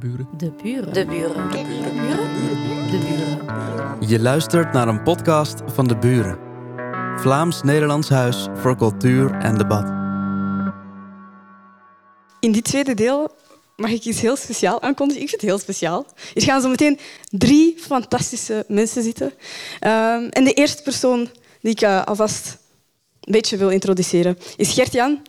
De buren. De buren. De buren. De buren. De buren. Je luistert naar een podcast van De Buren. Vlaams-Nederlands Huis voor Cultuur en Debat. In dit tweede deel mag ik iets heel speciaal aankondigen. Ik vind het heel speciaal. Hier gaan zo meteen drie fantastische mensen zitten. Ehm, en de eerste persoon die ik eh, alvast een beetje wil introduceren is Gert-Jan.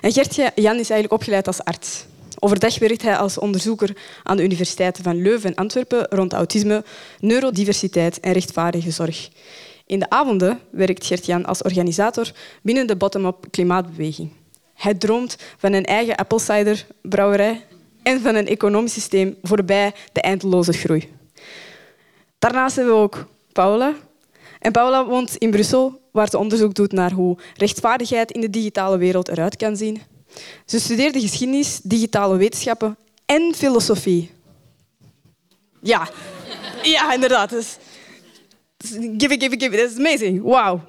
En Gert-Jan is eigenlijk opgeleid als arts. Overdag werkt hij als onderzoeker aan de universiteiten van Leuven en Antwerpen rond autisme, neurodiversiteit en rechtvaardige zorg. In de avonden werkt Gert-Jan als organisator binnen de bottom-up klimaatbeweging. Hij droomt van een eigen apple cider brouwerij en van een economisch systeem voorbij de eindeloze groei. Daarnaast hebben we ook Paula. En Paula woont in Brussel, waar ze onderzoek doet naar hoe rechtvaardigheid in de digitale wereld eruit kan zien. Ze studeerde geschiedenis, digitale wetenschappen en filosofie. Ja, ja inderdaad. Dus, give it, give it, give it. That's amazing. Wow.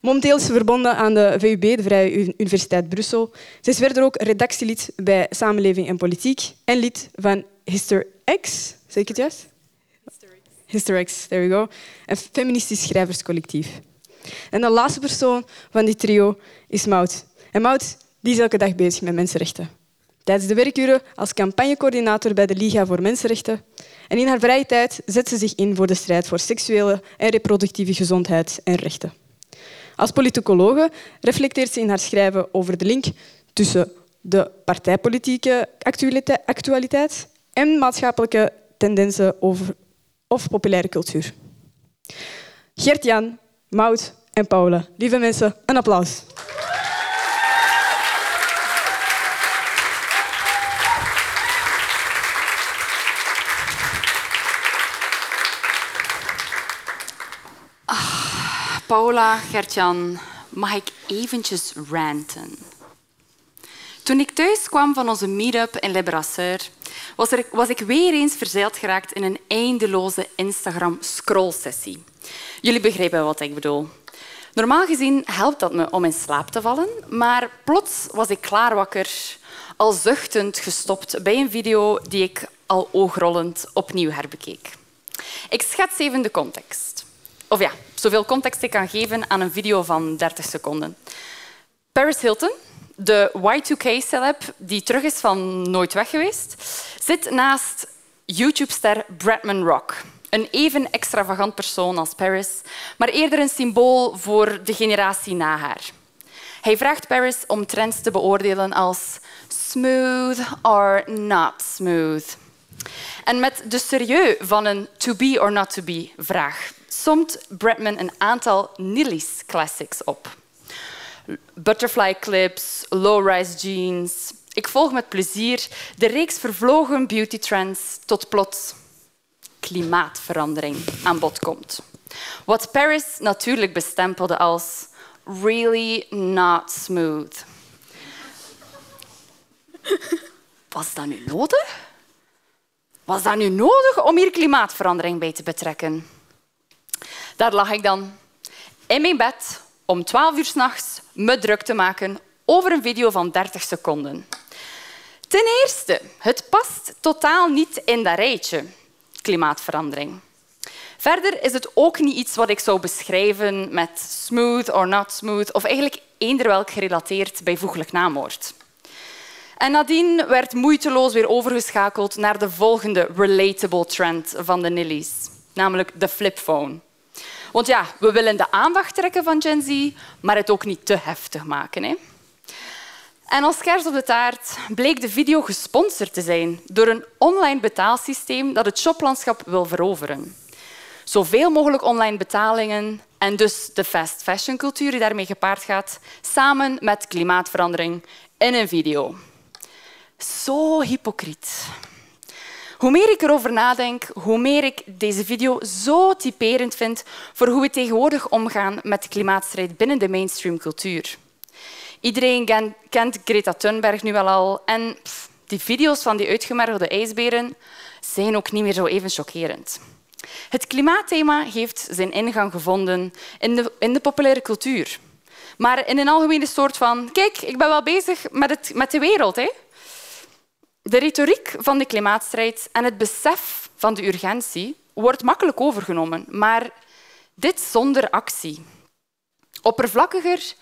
Momenteel is ze verbonden aan de VUB, de Vrije Universiteit Brussel. Ze is verder ook redactielid bij Samenleving en Politiek en lid van Hister X. Zeg ik het juist? X, there we go. Een feministisch schrijverscollectief. En de laatste persoon van dit trio is Maud. En Maud die is elke dag bezig met mensenrechten. Tijdens de werkuren als campagnecoördinator bij de Liga voor Mensenrechten. En in haar vrije tijd zet ze zich in voor de strijd voor seksuele en reproductieve gezondheid en rechten. Als politicologe reflecteert ze in haar schrijven over de link tussen de partijpolitieke actualiteit en maatschappelijke tendensen over, of populaire cultuur. Gert-Jan, Maud en Paula, lieve mensen, een applaus. Paula, Gertjan, mag ik eventjes ranten? Toen ik thuis kwam van onze meetup in Le Brasseur, was, was ik weer eens verzeild geraakt in een eindeloze Instagram-scrollsessie. Jullie begrijpen wat ik bedoel. Normaal gezien helpt dat me om in slaap te vallen, maar plots was ik klaar wakker, al zuchtend gestopt bij een video die ik al oogrollend opnieuw herbekeek. Ik schets even de context. Of ja, zoveel context ik kan geven aan een video van 30 seconden. Paris Hilton, de Y2K-celeb die terug is van Nooit Weg geweest, zit naast YouTube-ster Bradman Rock. Een even extravagant persoon als Paris, maar eerder een symbool voor de generatie na haar. Hij vraagt Paris om trends te beoordelen als smooth or not smooth. En met de serieus van een to be or not to be vraag somt Bradman een aantal Nilly's classics op. Butterfly clips, low-rise jeans. Ik volg met plezier de reeks vervlogen beauty trends tot plots klimaatverandering aan bod komt. Wat Paris natuurlijk bestempelde als really not smooth. Was dat nu nodig? Was dat nu nodig om hier klimaatverandering bij te betrekken? Daar lag ik dan in mijn bed om 12 uur s'nachts me druk te maken over een video van 30 seconden. Ten eerste, het past totaal niet in dat rijtje, klimaatverandering. Verder is het ook niet iets wat ik zou beschrijven met smooth or not smooth, of eigenlijk eender welk gerelateerd bijvoeglijk naamwoord. En nadien werd moeiteloos weer overgeschakeld naar de volgende relatable trend van de Nillies, namelijk de flipphone. Want ja, we willen de aandacht trekken van Gen Z, maar het ook niet te heftig maken. Hè? En als kers op de taart bleek de video gesponsord te zijn door een online betaalsysteem dat het shoplandschap wil veroveren. Zoveel mogelijk online betalingen en dus de fast fashion cultuur die daarmee gepaard gaat, samen met klimaatverandering in een video. Zo hypocriet. Hoe meer ik erover nadenk, hoe meer ik deze video zo typerend vind voor hoe we tegenwoordig omgaan met de klimaatstrijd binnen de mainstream cultuur. Iedereen kent Greta Thunberg nu wel al en die video's van die uitgemergelde ijsberen zijn ook niet meer zo even chockerend. Het klimaatthema heeft zijn ingang gevonden in de, in de populaire cultuur. Maar in een algemene soort van, kijk, ik ben wel bezig met, het, met de wereld. Hè? De retoriek van de klimaatstrijd en het besef van de urgentie wordt makkelijk overgenomen, maar dit zonder actie. Oppervlakkiger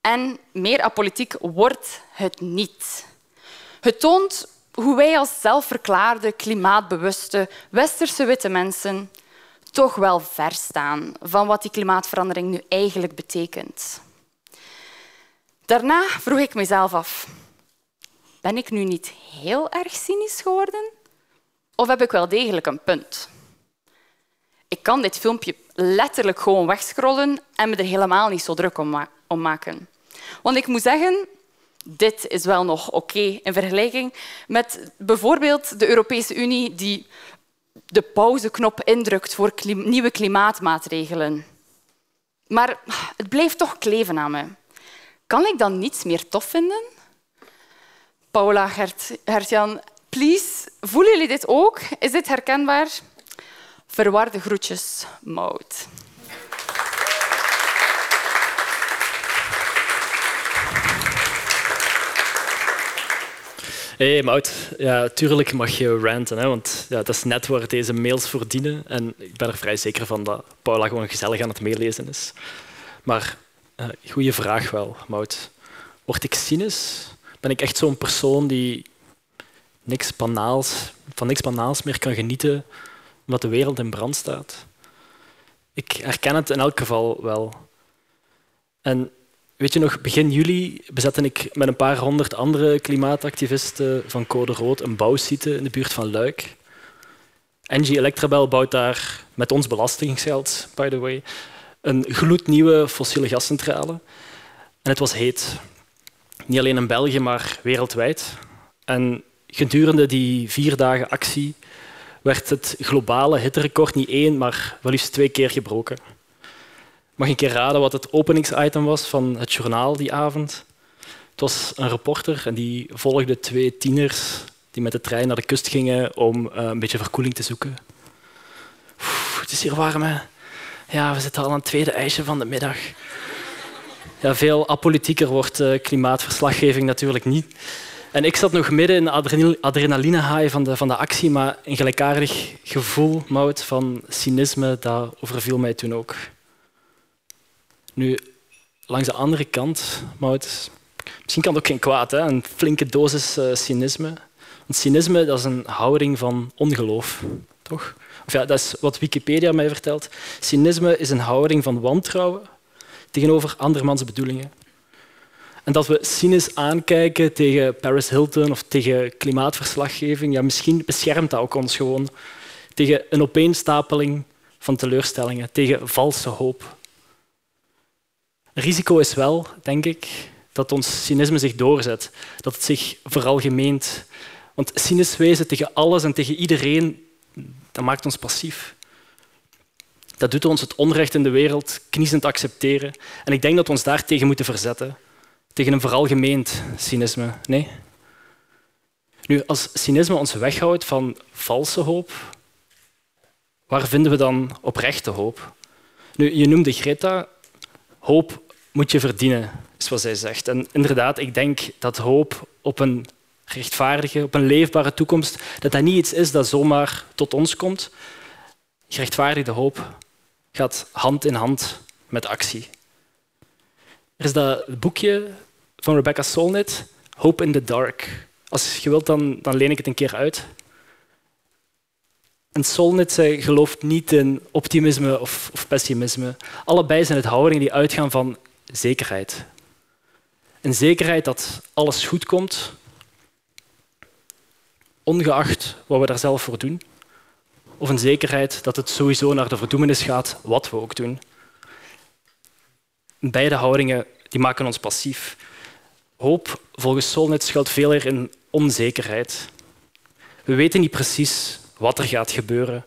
en meer apolitiek wordt het niet. Het toont hoe wij als zelfverklaarde klimaatbewuste westerse witte mensen toch wel ver staan van wat die klimaatverandering nu eigenlijk betekent. Daarna vroeg ik mezelf af, ben ik nu niet heel erg cynisch geworden? Of heb ik wel degelijk een punt? Ik kan dit filmpje letterlijk gewoon wegscrollen en me er helemaal niet zo druk om, maken. Want ik moet zeggen, dit is wel nog oké in vergelijking met bijvoorbeeld de Europese Unie die de pauzeknop indrukt voor nieuwe klimaatmaatregelen. Maar het blijft toch kleven aan me. Kan ik dan niets meer tof vinden? Paula, Gert, please, voelen jullie dit ook? Is dit herkenbaar? Verwarde groetjes. Hé, hey, Mout. Ja, tuurlijk mag je ranten, hè, want ja, dat is net waar deze mails voor dienen. En ik ben er vrij zeker van dat Paula gewoon gezellig aan het meelezen is. Maar uh, goede vraag wel, Mout. Word ik cynisch? Ben ik echt zo'n persoon die niks banaals, van niks banaals meer kan genieten omdat de wereld in brand staat? Ik herken het in elk geval wel. En weet je nog, begin juli bezette ik met een paar honderd andere klimaatactivisten van Code Rood een bouwsite in de buurt van Luik. Engie Electrabel bouwt daar met ons belastingsgeld, by the way, een gloednieuwe fossiele gascentrale. En het was heet. Niet alleen in België, maar wereldwijd. En gedurende die vier dagen actie werd het globale hitterecord niet één, maar wel liefst twee keer gebroken. Mag ik een keer raden wat het openingsitem was van het journaal die avond? Het was een reporter en die volgde twee tieners die met de trein naar de kust gingen om eh, een beetje verkoeling te zoeken. het is hier warm, hè? Ja, we zitten al aan het tweede ijsje van de middag. Ja, veel apolitieker wordt uh, klimaatverslaggeving natuurlijk niet. En ik zat nog midden in de adrenaline van de, van de actie, maar een gelijkaardig gevoel, Mout, van cynisme, dat overviel mij toen ook. Nu, langs de andere kant, Mout, misschien kan het ook geen kwaad, hè? een flinke dosis uh, cynisme. Want cynisme dat is een houding van ongeloof, toch? Of ja, dat is wat Wikipedia mij vertelt. Cynisme is een houding van wantrouwen tegenover andermans bedoelingen. En dat we cynisch aankijken tegen Paris Hilton of tegen klimaatverslaggeving, ja, misschien beschermt dat ook ons gewoon tegen een opeenstapeling van teleurstellingen, tegen valse hoop. Risico is wel, denk ik, dat ons cynisme zich doorzet, dat het zich veralgemeent. Want cynisch wezen tegen alles en tegen iedereen dat maakt ons passief. Dat doet ons het onrecht in de wereld kniezend accepteren. En ik denk dat we ons daartegen moeten verzetten. Tegen een veralgemeend cynisme. Nee? Nu, als cynisme ons weghoudt van valse hoop, waar vinden we dan oprechte hoop? Nu, je noemde Greta. Hoop moet je verdienen, is wat zij zegt. En inderdaad, ik denk dat hoop op een rechtvaardige, op een leefbare toekomst, dat dat niet iets is dat zomaar tot ons komt. Gerechtvaardigde hoop gaat hand in hand met actie. Er is dat boekje van Rebecca Solnit, Hope in the Dark. Als je wilt, dan, dan leen ik het een keer uit. En Solnit zij gelooft niet in optimisme of, of pessimisme. Allebei zijn het houdingen die uitgaan van zekerheid. Een zekerheid dat alles goed komt, ongeacht wat we daar zelf voor doen. Of een zekerheid dat het sowieso naar de verdoemenis gaat, wat we ook doen. Beide houdingen die maken ons passief. Hoop, volgens Solnit, schuilt veel eer in onzekerheid. We weten niet precies wat er gaat gebeuren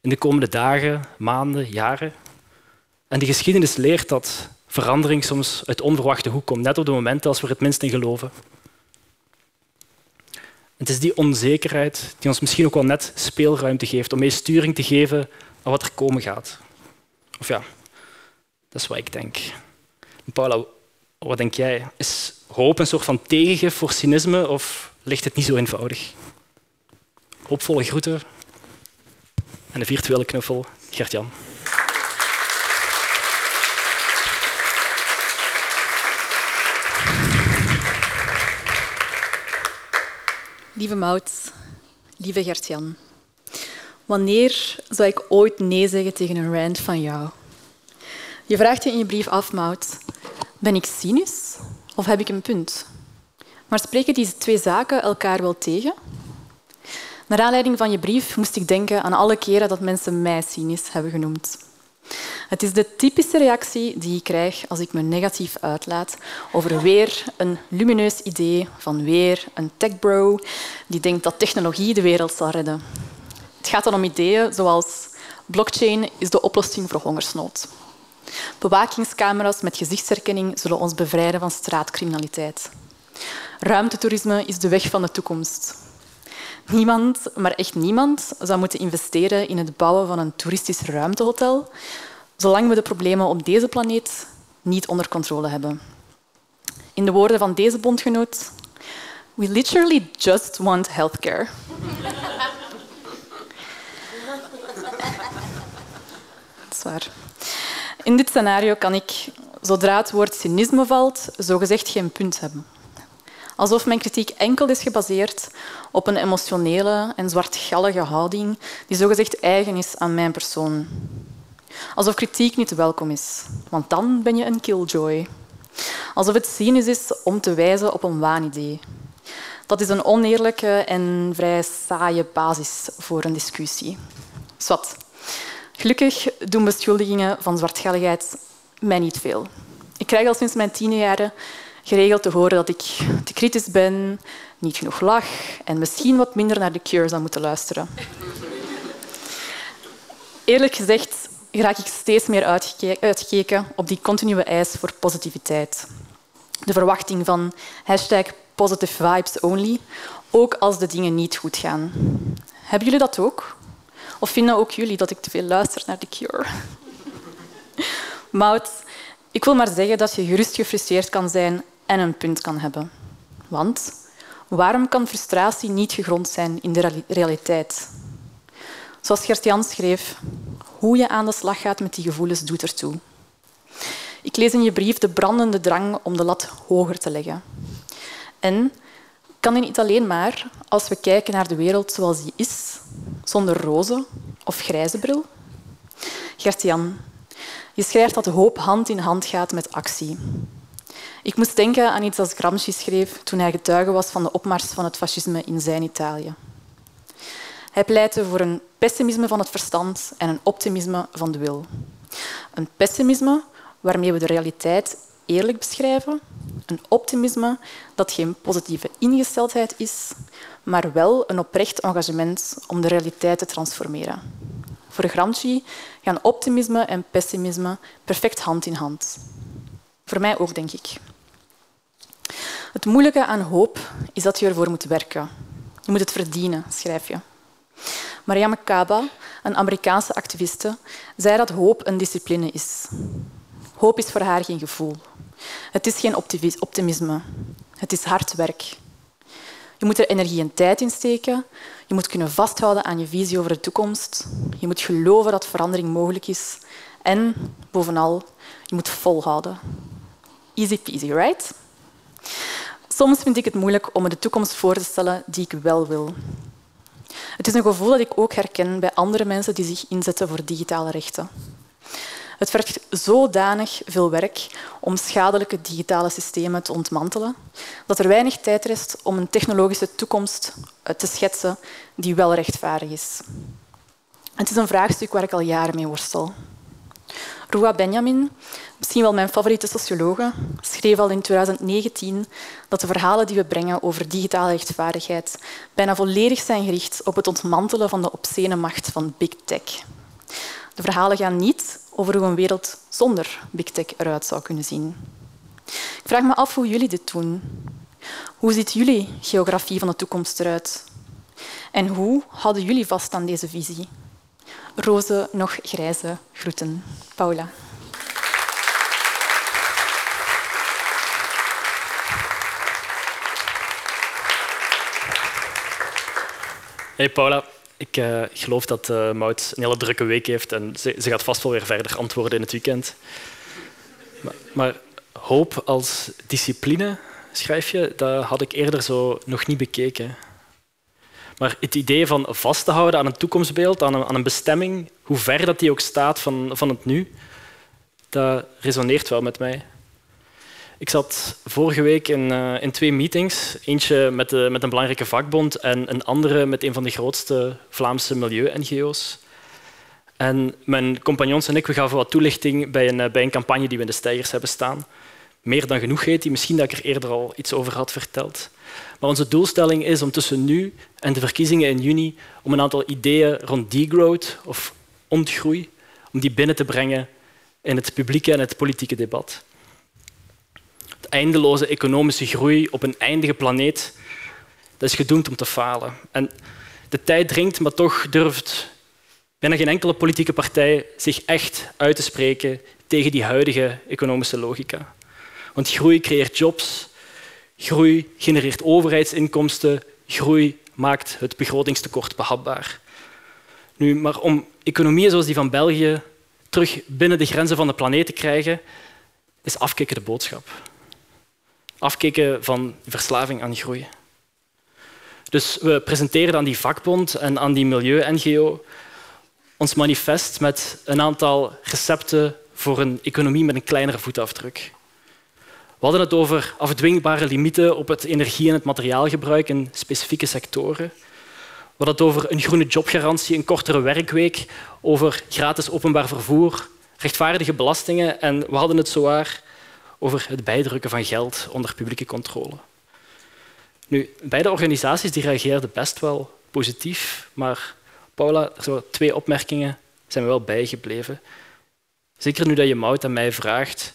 in de komende dagen, maanden, jaren. En de geschiedenis leert dat verandering soms uit onverwachte hoek komt, net op de momenten als we er het minst in geloven. Het is die onzekerheid die ons misschien ook wel net speelruimte geeft om mee sturing te geven aan wat er komen gaat. Of ja, dat is wat ik denk. Paula, wat denk jij? Is hoop een soort van tegengif voor cynisme of ligt het niet zo eenvoudig. Hoopvolle groeten en een virtuele knuffel, Gert-Jan. Lieve Mout, lieve Gert-Jan. Wanneer zou ik ooit nee zeggen tegen een rant van jou? Je vraagt je in je brief af, Mout. Ben ik cynisch of heb ik een punt? Maar spreken deze twee zaken elkaar wel tegen? Naar aanleiding van je brief moest ik denken aan alle keren dat mensen mij cynisch hebben genoemd. Het is de typische reactie die ik krijg als ik me negatief uitlaat over weer een lumineus idee van weer een techbro die denkt dat technologie de wereld zal redden. Het gaat dan om ideeën zoals blockchain is de oplossing voor hongersnood. Bewakingscamera's met gezichtsherkenning zullen ons bevrijden van straatcriminaliteit. Ruimtetoerisme is de weg van de toekomst. Niemand, maar echt niemand, zou moeten investeren in het bouwen van een toeristisch ruimtehotel, zolang we de problemen op deze planeet niet onder controle hebben. In de woorden van deze bondgenoot, we literally just want healthcare. Dat is waar. In dit scenario kan ik, zodra het woord cynisme valt, zogezegd geen punt hebben. Alsof mijn kritiek enkel is gebaseerd op een emotionele en zwartgallige houding die zogezegd eigen is aan mijn persoon. Alsof kritiek niet welkom is, want dan ben je een killjoy. Alsof het cynisch is om te wijzen op een waanidee. Dat is een oneerlijke en vrij saaie basis voor een discussie. Zwat. Gelukkig doen beschuldigingen van zwartgalligheid mij niet veel. Ik krijg al sinds mijn tienerjaren geregeld te horen dat ik te kritisch ben, niet genoeg lach en misschien wat minder naar de Cure zou moeten luisteren. Eerlijk gezegd raak ik steeds meer uitgekeken op die continue eis voor positiviteit. De verwachting van hashtag positive vibes only, ook als de dingen niet goed gaan. Hebben jullie dat ook? Of vinden ook jullie dat ik te veel luister naar The Cure? Mout, ik wil maar zeggen dat je gerust gefrustreerd kan zijn en een punt kan hebben. Want waarom kan frustratie niet gegrond zijn in de realiteit? Zoals Gert-Jan schreef, hoe je aan de slag gaat met die gevoelens doet ertoe. Ik lees in je brief de brandende drang om de lat hoger te leggen. En kan die niet alleen maar als we kijken naar de wereld zoals die is, zonder roze of grijze bril? Gert-Jan, je schrijft dat hoop hand in hand gaat met actie. Ik moest denken aan iets als Gramsci schreef toen hij getuige was van de opmars van het fascisme in zijn Italië. Hij pleitte voor een pessimisme van het verstand en een optimisme van de wil. Een pessimisme waarmee we de realiteit eerlijk beschrijven, een optimisme dat geen positieve ingesteldheid is, maar wel een oprecht engagement om de realiteit te transformeren. Voor Gramsci gaan optimisme en pessimisme perfect hand in hand. Voor mij ook, denk ik. Het moeilijke aan hoop is dat je ervoor moet werken. Je moet het verdienen, schrijf je. Mariam Kaba, een Amerikaanse activiste, zei dat hoop een discipline is. Hoop is voor haar geen gevoel. Het is geen optimisme. Het is hard werk. Je moet er energie en tijd in steken. Je moet kunnen vasthouden aan je visie over de toekomst. Je moet geloven dat verandering mogelijk is. En bovenal, je moet volhouden. Easy peasy, right? Soms vind ik het moeilijk om me de toekomst voor te stellen die ik wel wil. Het is een gevoel dat ik ook herken bij andere mensen die zich inzetten voor digitale rechten. Het vergt zodanig veel werk om schadelijke digitale systemen te ontmantelen dat er weinig tijd rest om een technologische toekomst te schetsen die wel rechtvaardig is. Het is een vraagstuk waar ik al jaren mee worstel. Rua Benjamin, misschien wel mijn favoriete sociologe, schreef al in 2019 dat de verhalen die we brengen over digitale rechtvaardigheid bijna volledig zijn gericht op het ontmantelen van de obscene macht van big tech. De verhalen gaan niet over hoe een wereld zonder big tech eruit zou kunnen zien. Ik vraag me af hoe jullie dit doen. Hoe ziet jullie geografie van de toekomst eruit? En hoe houden jullie vast aan deze visie? Roze nog grijze groeten. Paula. Hey Paula, ik uh, geloof dat uh, Mout een hele drukke week heeft en ze, ze, gaat vast wel weer verder antwoorden in het weekend. Maar, maar hoop als discipline, schrijf je, dat had ik eerder zo nog niet bekeken. Maar het idee van vast te houden aan een toekomstbeeld, aan een, aan een bestemming, hoe ver dat die ook staat van, van het nu, dat resoneert wel met mij. Ik zat vorige week in, uh, in twee meetings. Eentje met, de, met een belangrijke vakbond en een andere met een van de grootste Vlaamse milieu-NGO's. En mijn compagnons en ik we gaven wat toelichting bij een, bij een campagne die we in de Stijgers hebben staan. Meer dan genoeg heet die, misschien dat ik er eerder al iets over had verteld. Maar onze doelstelling is om tussen nu en de verkiezingen in juni om een aantal ideeën rond degrowth of ontgroei, om die binnen te brengen in het publieke en het politieke debat. De eindeloze economische groei op een eindige planeet dat is gedoemd om te falen. En de tijd dringt, maar toch durft bijna geen enkele politieke partij zich echt uit te spreken tegen die huidige economische logica. Want groei creëert jobs, groei genereert overheidsinkomsten, groei maakt het begrotingstekort behapbaar. Nu, maar om economieën zoals die van België terug binnen de grenzen van de planeet te krijgen, is afkicken de boodschap. Afkicken van verslaving aan groei. Dus we presenteren aan die vakbond en aan die milieu-NGO ons manifest met een aantal recepten voor een economie met een kleinere voetafdruk. We hadden het over afdwingbare limieten op het energie- en het materiaalgebruik in specifieke sectoren. We hadden het over een groene jobgarantie, een kortere werkweek, over gratis openbaar vervoer, rechtvaardige belastingen en we hadden het zowaar over het bijdrukken van geld onder publieke controle. Nu, beide organisaties die reageerden best wel positief, maar Paula, zo twee opmerkingen zijn me wel bijgebleven. Zeker nu dat je Mout aan mij vraagt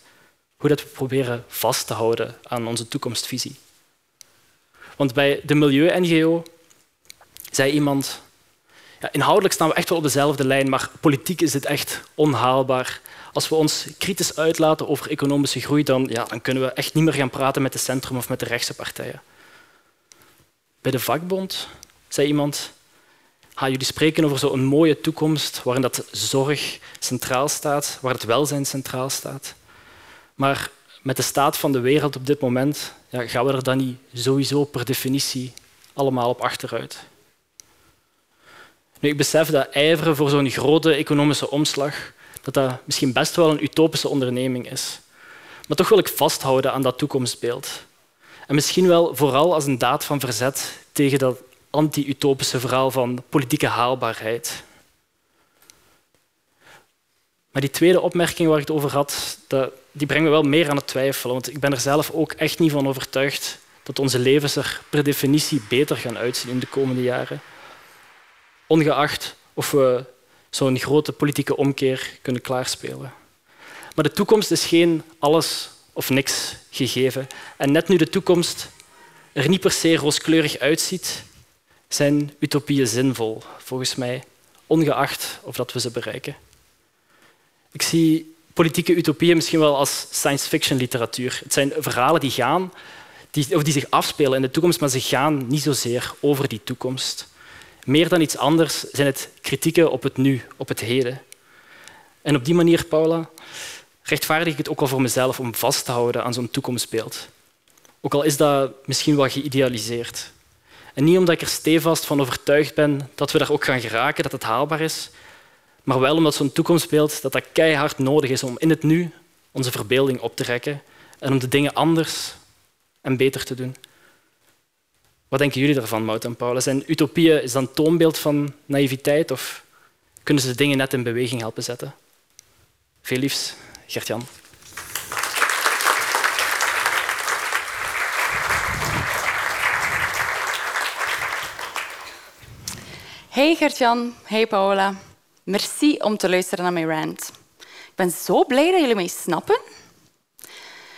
hoe dat we proberen vast te houden aan onze toekomstvisie. Want bij de Milieu-NGO zei iemand, ja, inhoudelijk staan we echt wel op dezelfde lijn, maar politiek is dit echt onhaalbaar. Als we ons kritisch uitlaten over economische groei, dan, ja, dan kunnen we echt niet meer gaan praten met de centrum of met de rechtse partijen. Bij de vakbond zei iemand, ha, jullie spreken over zo'n mooie toekomst waarin dat zorg centraal staat, waar het welzijn centraal staat. Maar met de staat van de wereld op dit moment ja, gaan we er dan niet sowieso per definitie allemaal op achteruit. Nu, ik besef dat ijveren voor zo'n grote economische omslag dat dat misschien best wel een utopische onderneming is. Maar toch wil ik vasthouden aan dat toekomstbeeld. En misschien wel vooral als een daad van verzet tegen dat anti-utopische verhaal van politieke haalbaarheid. Maar die tweede opmerking waar ik het over had, die brengt me wel meer aan het twijfelen. Want ik ben er zelf ook echt niet van overtuigd dat onze levens er per definitie beter gaan uitzien in de komende jaren. Ongeacht of we zo'n grote politieke omkeer kunnen klaarspelen. Maar de toekomst is geen alles of niks gegeven. En net nu de toekomst er niet per se rooskleurig uitziet, zijn utopieën zinvol, volgens mij, ongeacht of dat we ze bereiken. Ik zie politieke utopieën misschien wel als science fiction literatuur. Het zijn verhalen die gaan, die, of die zich afspelen in de toekomst, maar ze gaan niet zozeer over die toekomst. Meer dan iets anders zijn het kritieken op het nu, op het heden. En op die manier, Paula, rechtvaardig ik het ook al voor mezelf om vast te houden aan zo'n toekomstbeeld. Ook al is dat misschien wel geïdealiseerd. En niet omdat ik er stevast van overtuigd ben dat we daar ook gaan geraken, dat het haalbaar is, maar wel omdat zo'n toekomstbeeld dat dat keihard nodig is om in het nu onze verbeelding op te rekken en om de dingen anders en beter te doen. Wat denken jullie daarvan, Mout en Paulus? Zijn utopieën is dat een toonbeeld van naïviteit of kunnen ze de dingen net in beweging helpen zetten? Veel liefs, Gert-Jan. Hey Gert-Jan, hey Paula. Merci om te luisteren naar mijn rant. Ik ben zo blij dat jullie mij snappen.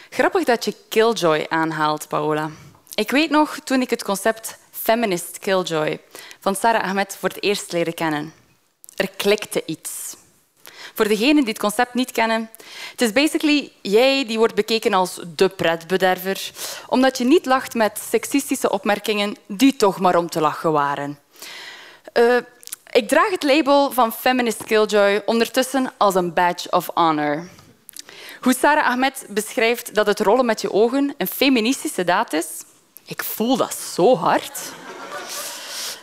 Grappig dat je Killjoy aanhaalt, Paola. Ik weet nog toen ik het concept feminist killjoy van Sarah Ahmed voor het eerst leerde kennen. Er klikte iets. Voor degenen die het concept niet kennen, het is basically jij die wordt bekeken als de pretbederver, omdat je niet lacht met seksistische opmerkingen die toch maar om te lachen waren. Uh, ik draag het label van Feminist Killjoy ondertussen als een badge of honor. Hoe Sarah Ahmed beschrijft dat het rollen met je ogen een feministische daad is, ik voel dat zo hard.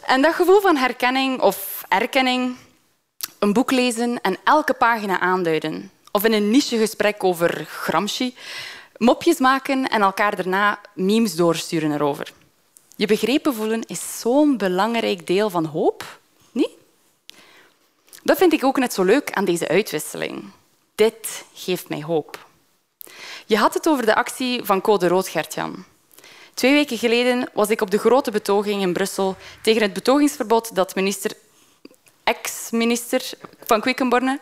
En dat gevoel van herkenning of erkenning, een boek lezen en elke pagina aanduiden, of in een nichegesprek over Gramsci, mopjes maken en elkaar daarna memes doorsturen erover. Je begrepen voelen is zo'n belangrijk deel van hoop? Dat vind ik ook net zo leuk aan deze uitwisseling. Dit geeft mij hoop. Je had het over de actie van Code Rood, Gertjan. Twee weken geleden was ik op de grote betoging in Brussel tegen het betogingsverbod dat minister, ex-minister van Quickenborne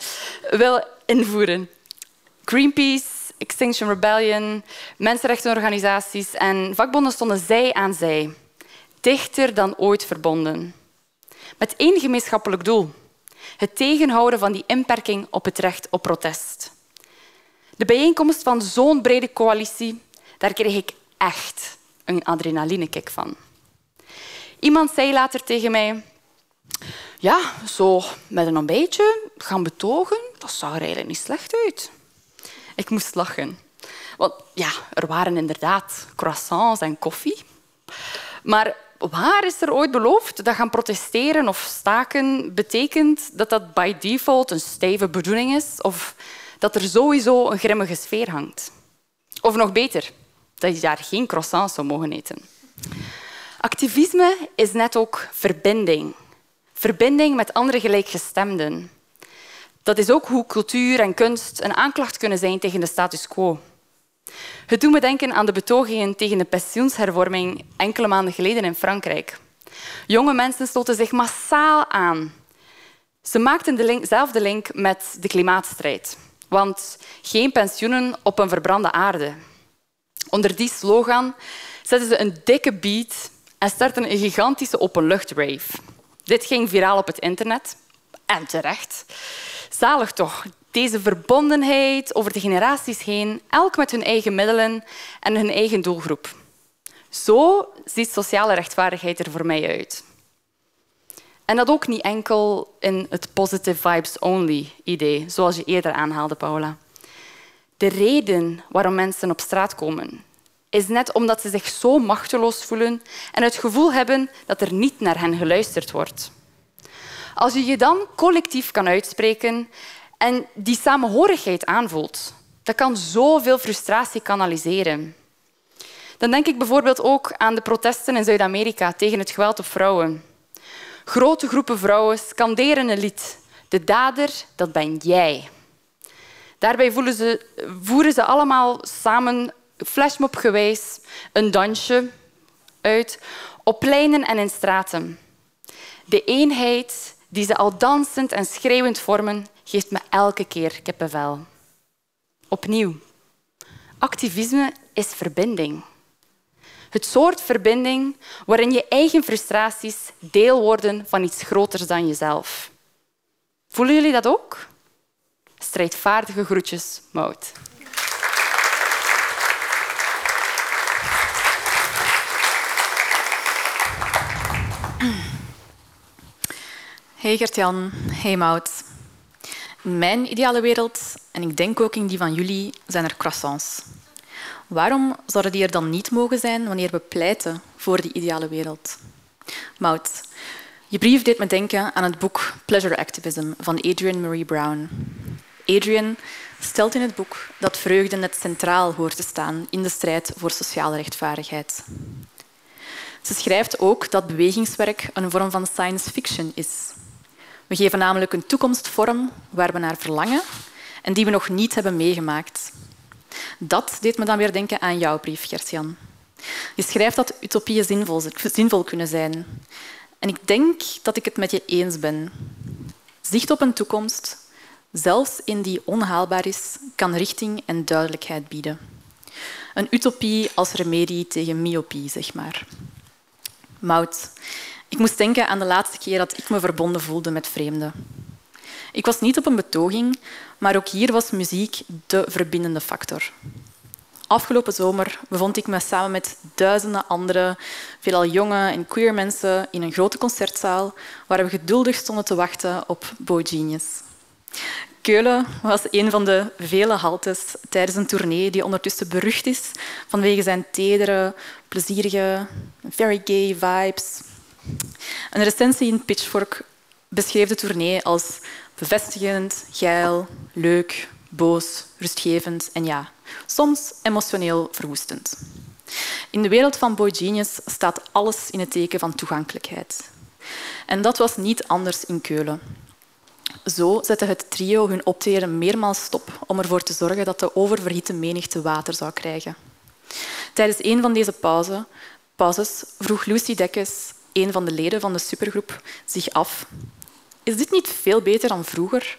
wil invoeren. Greenpeace, Extinction Rebellion, mensenrechtenorganisaties en vakbonden stonden zij aan zij, dichter dan ooit verbonden. Met één gemeenschappelijk doel: het tegenhouden van die inperking op het recht op protest. De bijeenkomst van zo'n brede coalitie, daar kreeg ik echt een adrenalinekick van. Iemand zei later tegen mij... Ja, zo met een ontbijtje gaan betogen, dat zag er eigenlijk niet slecht uit. Ik moest lachen. Want ja, er waren inderdaad croissants en koffie. Maar waar is er ooit beloofd dat gaan protesteren of staken betekent dat dat by default een stijve bedoeling is of dat er sowieso een grimmige sfeer hangt? Of nog beter, dat je daar geen croissants zou mogen eten. Activisme is net ook verbinding. Verbinding met andere gelijkgestemden. Dat is ook hoe cultuur en kunst een aanklacht kunnen zijn tegen de status quo. Het doet me denken aan de betogingen tegen de pensioenshervorming enkele maanden geleden in Frankrijk. Jonge mensen sloten zich massaal aan. Ze maakten dezelfde link met de klimaatstrijd. Want geen pensioenen op een verbrande aarde. Onder die slogan zetten ze een dikke beat en startten een gigantische openluchtrave. Dit ging viraal op het internet. En terecht. Zalig toch, deze verbondenheid over de generaties heen, elk met hun eigen middelen en hun eigen doelgroep. Zo ziet sociale rechtvaardigheid er voor mij uit. En dat ook niet enkel in het positive vibes only idee, zoals je eerder aanhaalde, Paula. De reden waarom mensen op straat komen, is net omdat ze zich zo machteloos voelen en het gevoel hebben dat er niet naar hen geluisterd wordt. Als je je dan collectief kan uitspreken en die samenhorigheid aanvoelt, dat kan zoveel frustratie kanaliseren. Dan denk ik bijvoorbeeld ook aan de protesten in Zuid-Amerika tegen het geweld op vrouwen. Grote groepen vrouwen scanderen een lied. De dader, dat ben jij. Daarbij ze, voeren ze allemaal samen flashmobgewijs een dansje uit op pleinen en in straten. De eenheid die ze al dansend en schreeuwend vormen, geeft me elke keer kippenvel. Opnieuw. Activisme is verbinding. Het soort verbinding waarin je eigen frustraties deel worden van iets groters dan jezelf. Voelen jullie dat ook? Strijdvaardige groetjes, Mout. Hey Gertjan, hey Mout. Mijn ideale wereld, en ik denk ook in die van jullie, zijn er croissants. Waarom zouden die er dan niet mogen zijn wanneer we pleiten voor die ideale wereld? Mout, je brief deed me denken aan het boek Pleasure Activism van Adrienne Marie Brown. Adrienne stelt in het boek dat vreugde net centraal hoort te staan in de strijd voor sociale rechtvaardigheid. Ze schrijft ook dat bewegingswerk een vorm van science fiction is. We geven namelijk een toekomst vorm waar we naar verlangen en die we nog niet hebben meegemaakt. Dat deed me dan weer denken aan jouw brief, Gertjan. Je schrijft dat utopieën zinvol, zinvol kunnen zijn. En ik denk dat ik het met je eens ben. Zicht op een toekomst, zelfs in die onhaalbaar is, kan richting en duidelijkheid bieden. Een utopie als remedie tegen myopie, zeg maar. Mout, ik moest denken aan de laatste keer dat ik me verbonden voelde met vreemden. Ik was niet op een betoging, maar ook hier was muziek de verbindende factor. Afgelopen zomer bevond ik me samen met duizenden andere, veelal jonge en queer mensen in een grote concertzaal waar we geduldig stonden te wachten op Bo Genius. Keulen was een van de vele haltes tijdens een tournee die ondertussen berucht is vanwege zijn tedere, plezierige, very gay vibes. Een recensie in Pitchfork beschreef de tournee als bevestigend, geil, leuk, boos, rustgevend en ja, soms emotioneel verwoestend. In de wereld van Boy Genius staat alles in het teken van toegankelijkheid. En dat was niet anders in Keulen. Zo zette het trio hun optreden meermaals stop om ervoor te zorgen dat de oververhitte menigte water zou krijgen. Tijdens een van deze pauze, pauzes vroeg Lucy Dekkes, een van de leden van de supergroep, zich af is dit niet veel beter dan vroeger,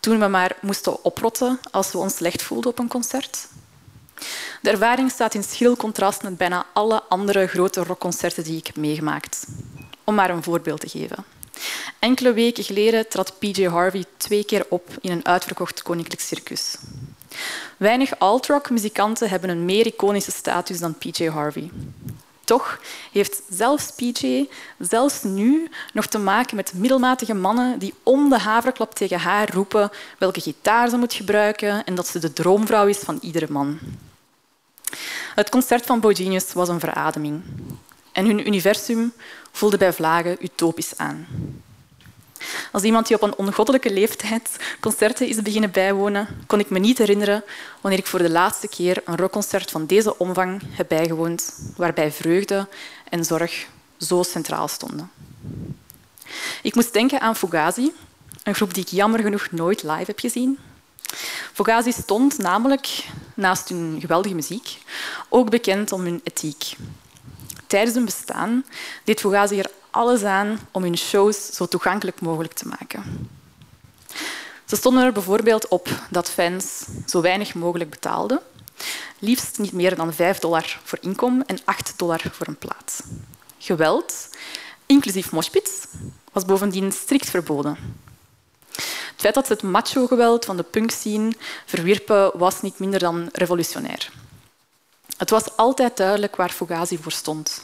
toen we maar moesten oprotten als we ons slecht voelden op een concert? De ervaring staat in schril contrast met bijna alle andere grote rockconcerten die ik heb meegemaakt. Om maar een voorbeeld te geven. Enkele weken geleden trad PJ Harvey twee keer op in een uitverkocht koninklijk circus. Weinig alt-rock-muzikanten hebben een meer iconische status dan PJ Harvey. Toch heeft zelfs PJ, zelfs nu, nog te maken met middelmatige mannen die om de haverklap tegen haar roepen welke gitaar ze moet gebruiken en dat ze de droomvrouw is van iedere man. Het concert van Bogenius was een verademing. En hun universum voelde bij vlagen utopisch aan. Als iemand die op een ongoddelijke leeftijd concerten is beginnen bijwonen, kon ik me niet herinneren wanneer ik voor de laatste keer een rockconcert van deze omvang heb bijgewoond, waarbij vreugde en zorg zo centraal stonden. Ik moest denken aan Fugazi, een groep die ik jammer genoeg nooit live heb gezien. Fugazi stond namelijk, naast hun geweldige muziek, ook bekend om hun ethiek. Tijdens hun bestaan deed Fugazi er alles aan om hun shows zo toegankelijk mogelijk te maken. Ze stonden er bijvoorbeeld op dat fans zo weinig mogelijk betaalden, liefst niet meer dan 5 dollar voor inkom en 8 dollar voor een plaats. Geweld, inclusief moshpits, was bovendien strikt verboden. Het feit dat ze het macho-geweld van de punkscene verwierpen was niet minder dan revolutionair. Het was altijd duidelijk waar Fugazi voor stond.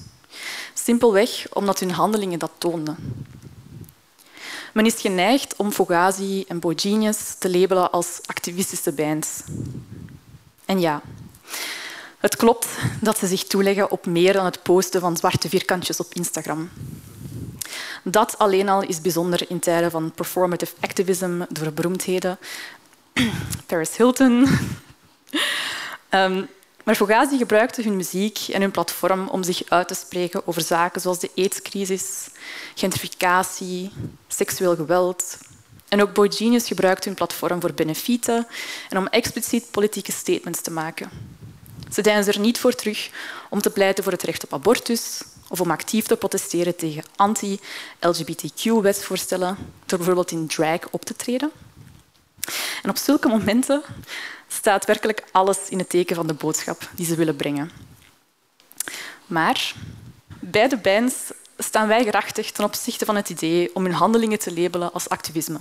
Simpelweg omdat hun handelingen dat toonden. Men is geneigd om Fugazi en Bogenius te labelen als activistische bands. En ja, het klopt dat ze zich toeleggen op meer dan het posten van zwarte vierkantjes op Instagram. Dat alleen al is bijzonder in tijden van performative activism door beroemdheden. Paris Hilton. um, Maar Fugazi gebruikte hun muziek en hun platform om zich uit te spreken over zaken zoals de aidscrisis, gentrificatie, seksueel geweld. En ook Boy Genius gebruikte hun platform voor benefieten en om expliciet politieke statements te maken. Ze deinzen er niet voor terug om te pleiten voor het recht op abortus of om actief te protesteren tegen anti-LGBTQ-wetsvoorstellen door bijvoorbeeld in drag op te treden. En op zulke momenten staat werkelijk alles in het teken van de boodschap die ze willen brengen. Maar beide bands staan weigerachtig ten opzichte van het idee om hun handelingen te labelen als activisme.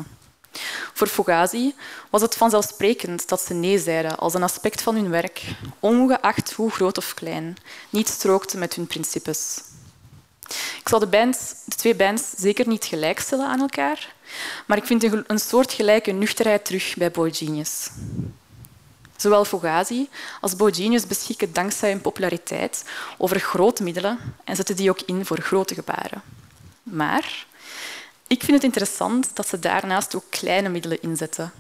Voor Fugazi was het vanzelfsprekend dat ze nee zeiden als een aspect van hun werk, ongeacht hoe groot of klein, niet strookte met hun principes. Ik zal de, bands, de twee bands zeker niet gelijkstellen aan elkaar, maar ik vind een soort gelijke nuchterheid terug bij Boy Genius. Zowel Fugazi als Bogenius beschikken dankzij hun populariteit over grote middelen en zetten die ook in voor grote gebaren. Maar ik vind het interessant dat ze daarnaast ook kleine middelen inzetten.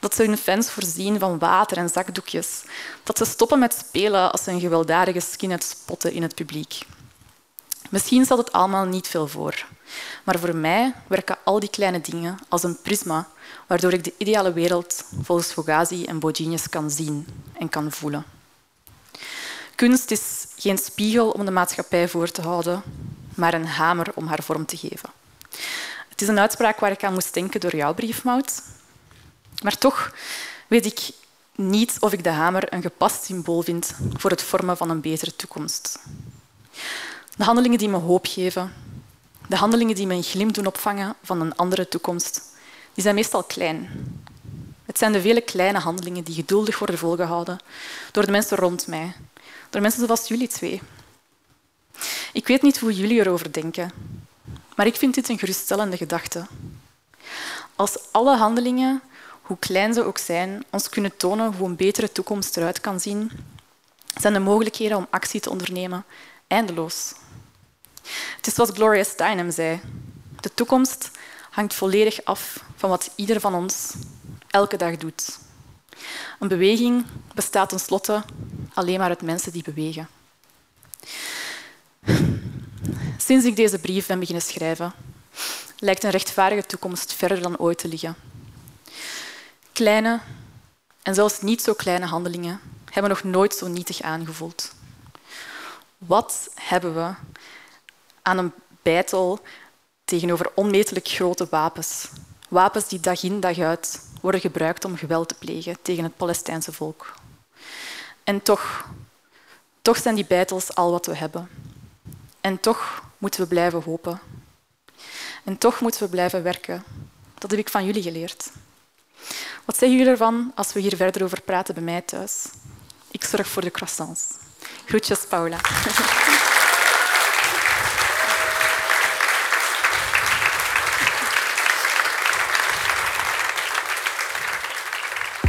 Dat ze hun fans voorzien van water en zakdoekjes. Dat ze stoppen met spelen als ze een gewelddadige skinhead spotten in het publiek. Misschien stelt het allemaal niet veel voor. Maar voor mij werken al die kleine dingen als een prisma waardoor ik de ideale wereld volgens Fugazi en Bogenius kan zien en kan voelen. Kunst is geen spiegel om de maatschappij voor te houden, maar een hamer om haar vorm te geven. Het is een uitspraak waar ik aan moest denken door jouw briefmout. Maar toch weet ik niet of ik de hamer een gepast symbool vind voor het vormen van een betere toekomst. De handelingen die me hoop geven, de handelingen die me een glimp doen opvangen van een andere toekomst, die zijn meestal klein. Het zijn de vele kleine handelingen die geduldig worden volgehouden door de mensen rond mij, door mensen zoals jullie twee. Ik weet niet hoe jullie erover denken, maar ik vind dit een geruststellende gedachte. Als alle handelingen, hoe klein ze ook zijn, ons kunnen tonen hoe een betere toekomst eruit kan zien, zijn de mogelijkheden om actie te ondernemen eindeloos. Het is zoals Gloria Steinem zei. De toekomst hangt volledig af van wat ieder van ons elke dag doet. Een beweging bestaat tenslotte alleen maar uit mensen die bewegen. Sinds ik deze brief ben beginnen schrijven, lijkt een rechtvaardige toekomst verder dan ooit te liggen. Kleine en zelfs niet zo kleine handelingen hebben nog nooit zo nietig aangevoeld. Wat hebben we aan een bijtel tegenover onmetelijk grote wapens? Wapens die dag in dag uit worden gebruikt om geweld te plegen tegen het Palestijnse volk. En toch, toch zijn die bijtels al wat we hebben. En toch moeten we blijven hopen. En toch moeten we blijven werken. Dat heb ik van jullie geleerd. Wat zeggen jullie ervan als we hier verder over praten bij mij thuis? Ik zorg voor de croissants. Groetjes, Paula.